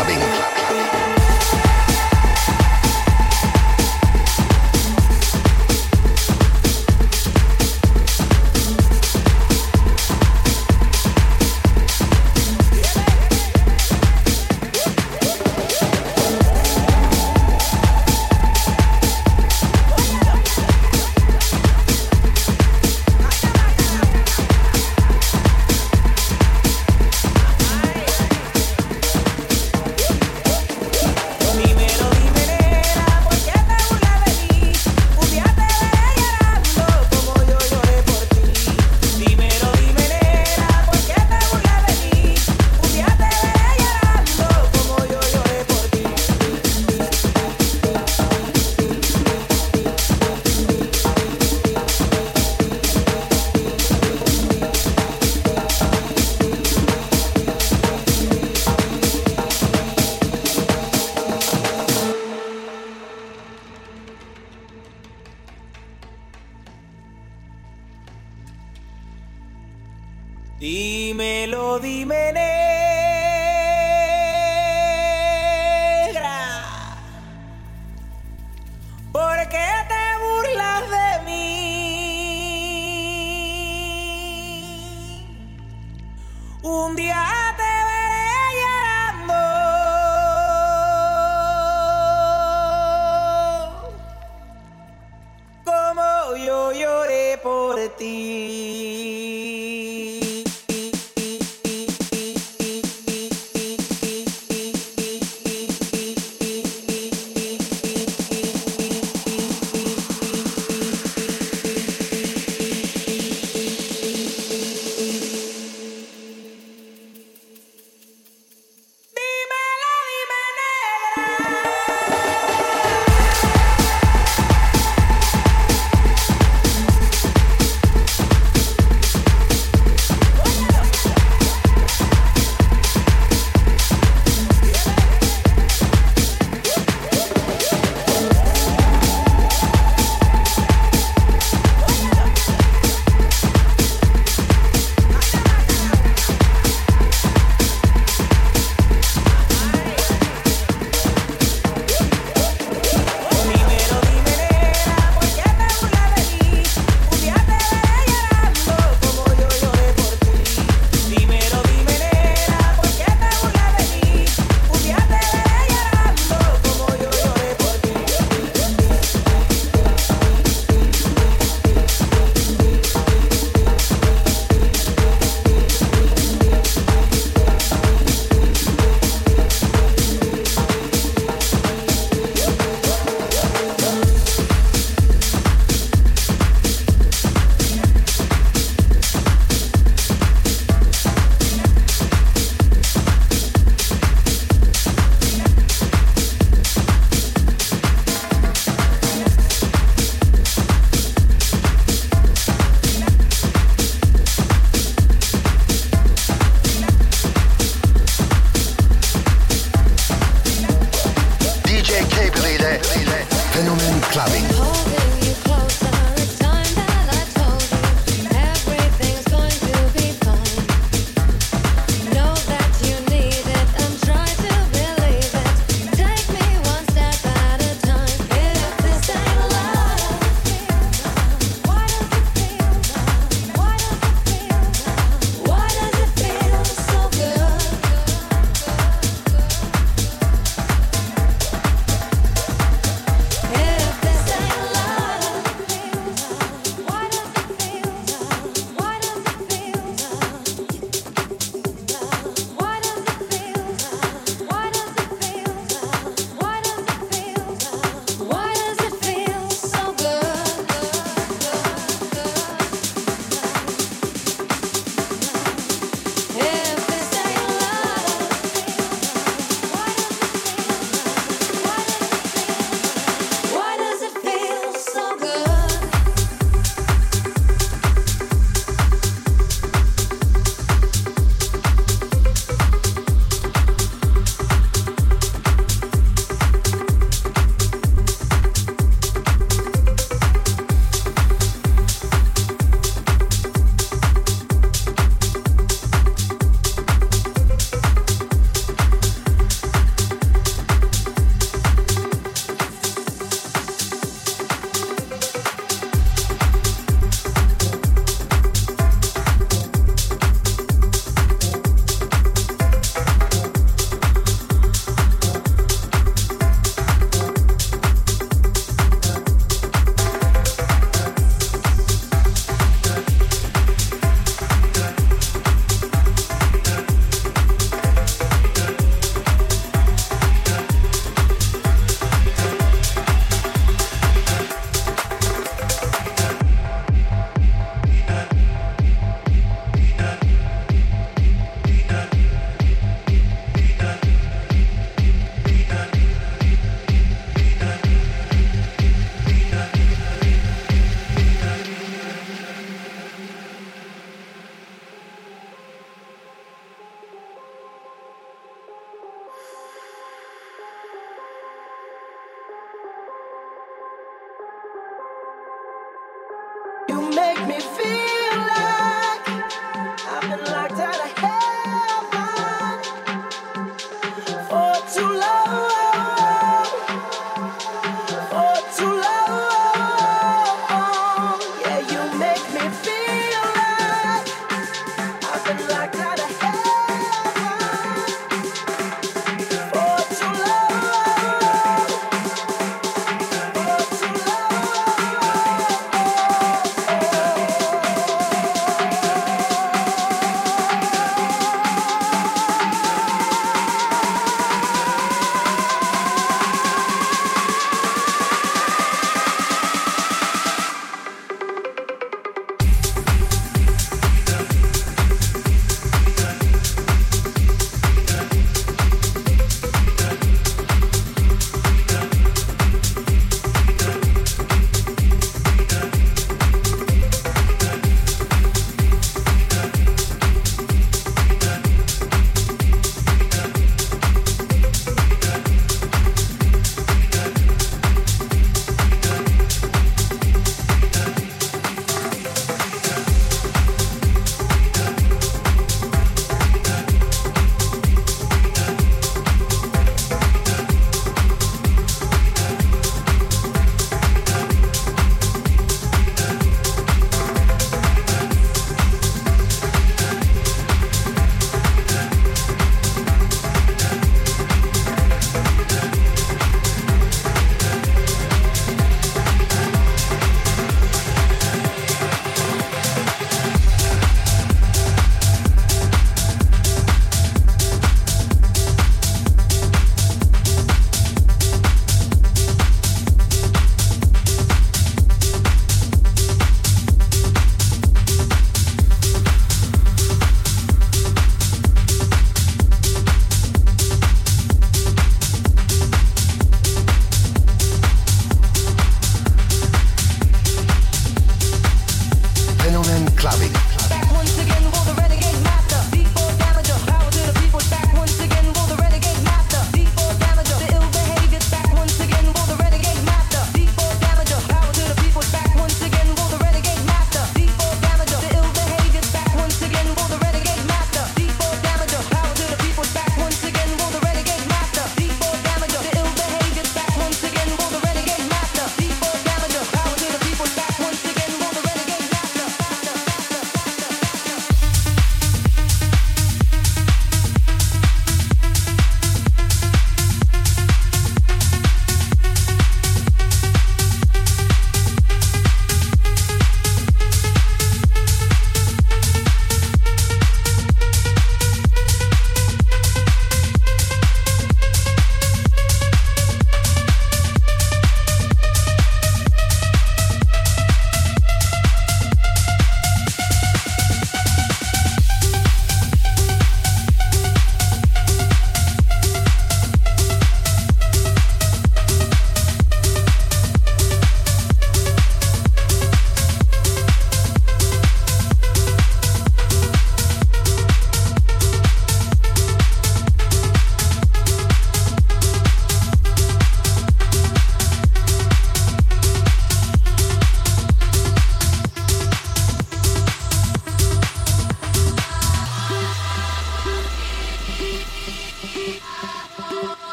Clubbing.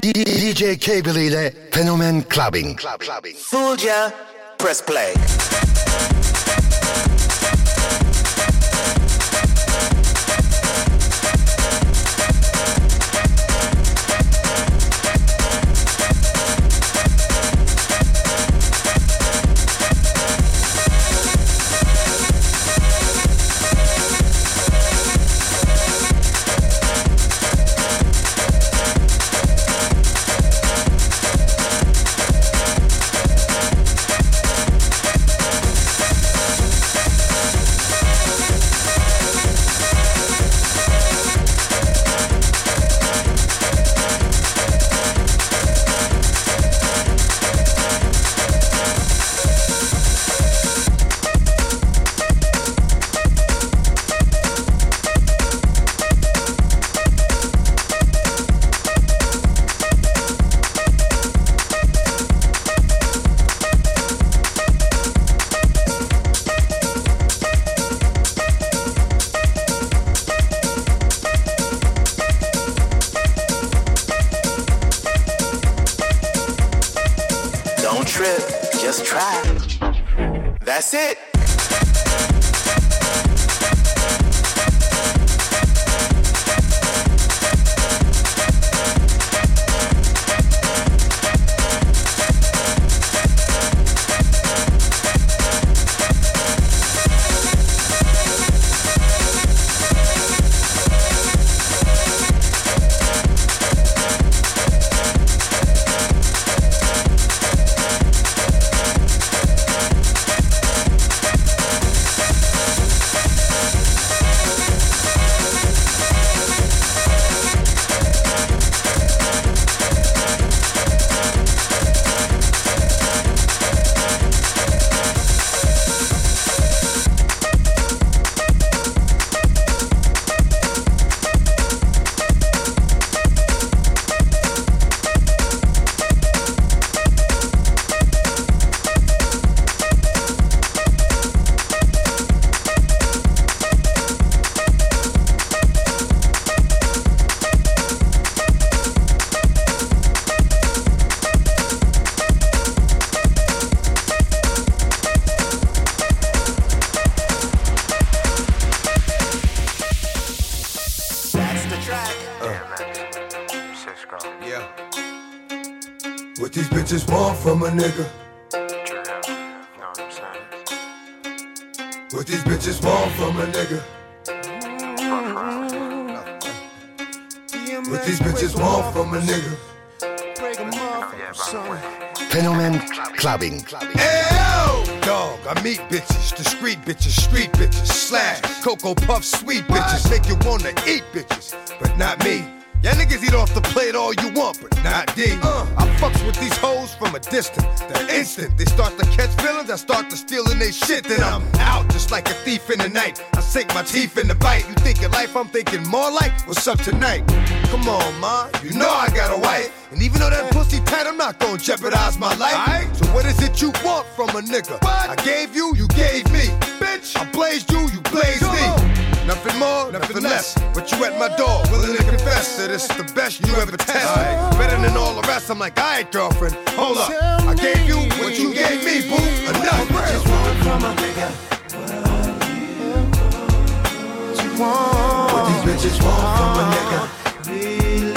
DJ Cable ile Fenomen Clubbin'. Ya. Press play. Trip. Just try. That's it. Nigga? What these bitches want from a nigga? What these bitches want from a nigga? Fenomen Clubbin'. L dog, I meet bitches, discreet bitches, street bitches, slash, cocoa puff, sweet bitches, make you wanna eat bitches, but not me. Y'all niggas eat off the plate all you want, but not D. Uh, I fucks with these hoes from a distance. The instant they start to catch feelings, I start to stealing they shit. Then I'm out just like a thief in the night. I sink my teeth in the bite. You thinking life, I'm thinking more like what's up tonight. Come on, ma, you know I got a wife. And even though that pussy tight, I'm not gonna jeopardize my life. So what is it you want from a nigga? I gave you, you gave me. Bitch, I blazed you, you blazed me. Nothing more, nothing less. But you at my door, willing to confess that it's the best you ever tested. Better than all the rest. I'm like, alright, girlfriend, hold up. I gave you what you gave me, boo. Enough. What these bitches want from a nigga?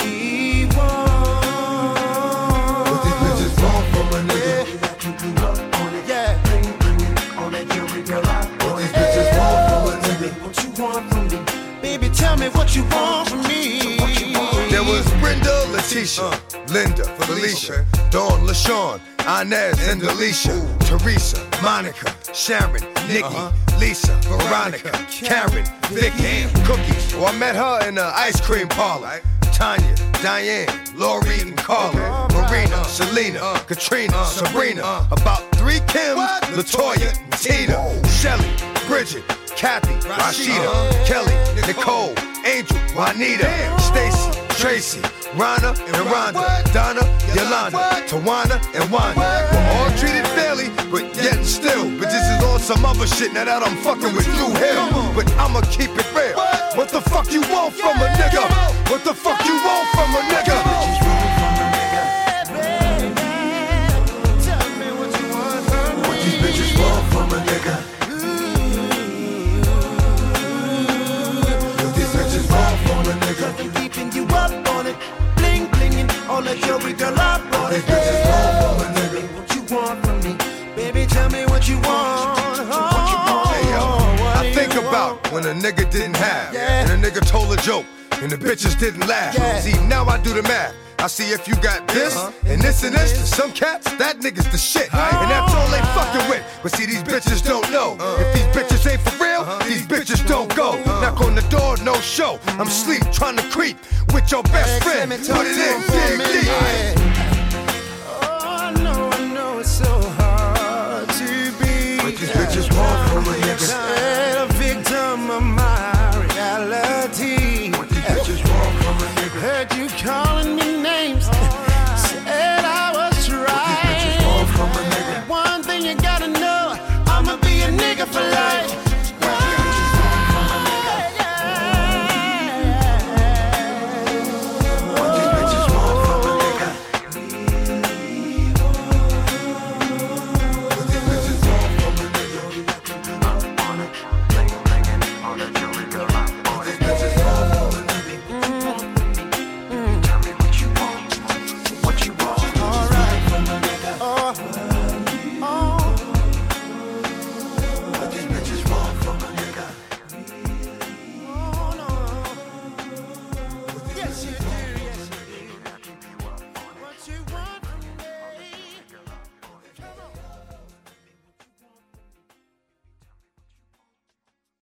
Me what you want from me. There was Brenda, Letitia, uh. Linda, Felicia, Dawn, LaShawn, Inez, and Alicia, Teresa, Monica, Sharon, uh-huh. Nikki, Lisa, Veronica, Karen, Vicky, Cookie. Oh, I met her in the ice cream parlor. Tanya, Diane, Lori, and Carla, Marina, Selena, uh. Katrina, uh. Sabrina. About three Kims, Latoya, Tina, Shelly, Bridget, Kathy, Rashida, Kelly, Nicole, Angel, Juanita, Stacy, Tracy, Rhonda, and Rhonda, Donna, Yolanda, Tawana, and Wanda. We're all treated fairly, but yet still. But this is on some other shit now that I'm fucking with you Hill. But I'ma keep it real. What the fuck you want from a nigga? What the fuck you want from a nigga? Bitches didn't laugh. Yeah. See, now I do the math. I see if you got this, and this and this, to some cats, that nigga's the shit. And that's all they fucking with. But see, these bitches don't know. If these bitches ain't for real, these bitches don't go. Knock on the door, no show. I'm sleep, trying to creep with your best friend. Put it in, dig deep.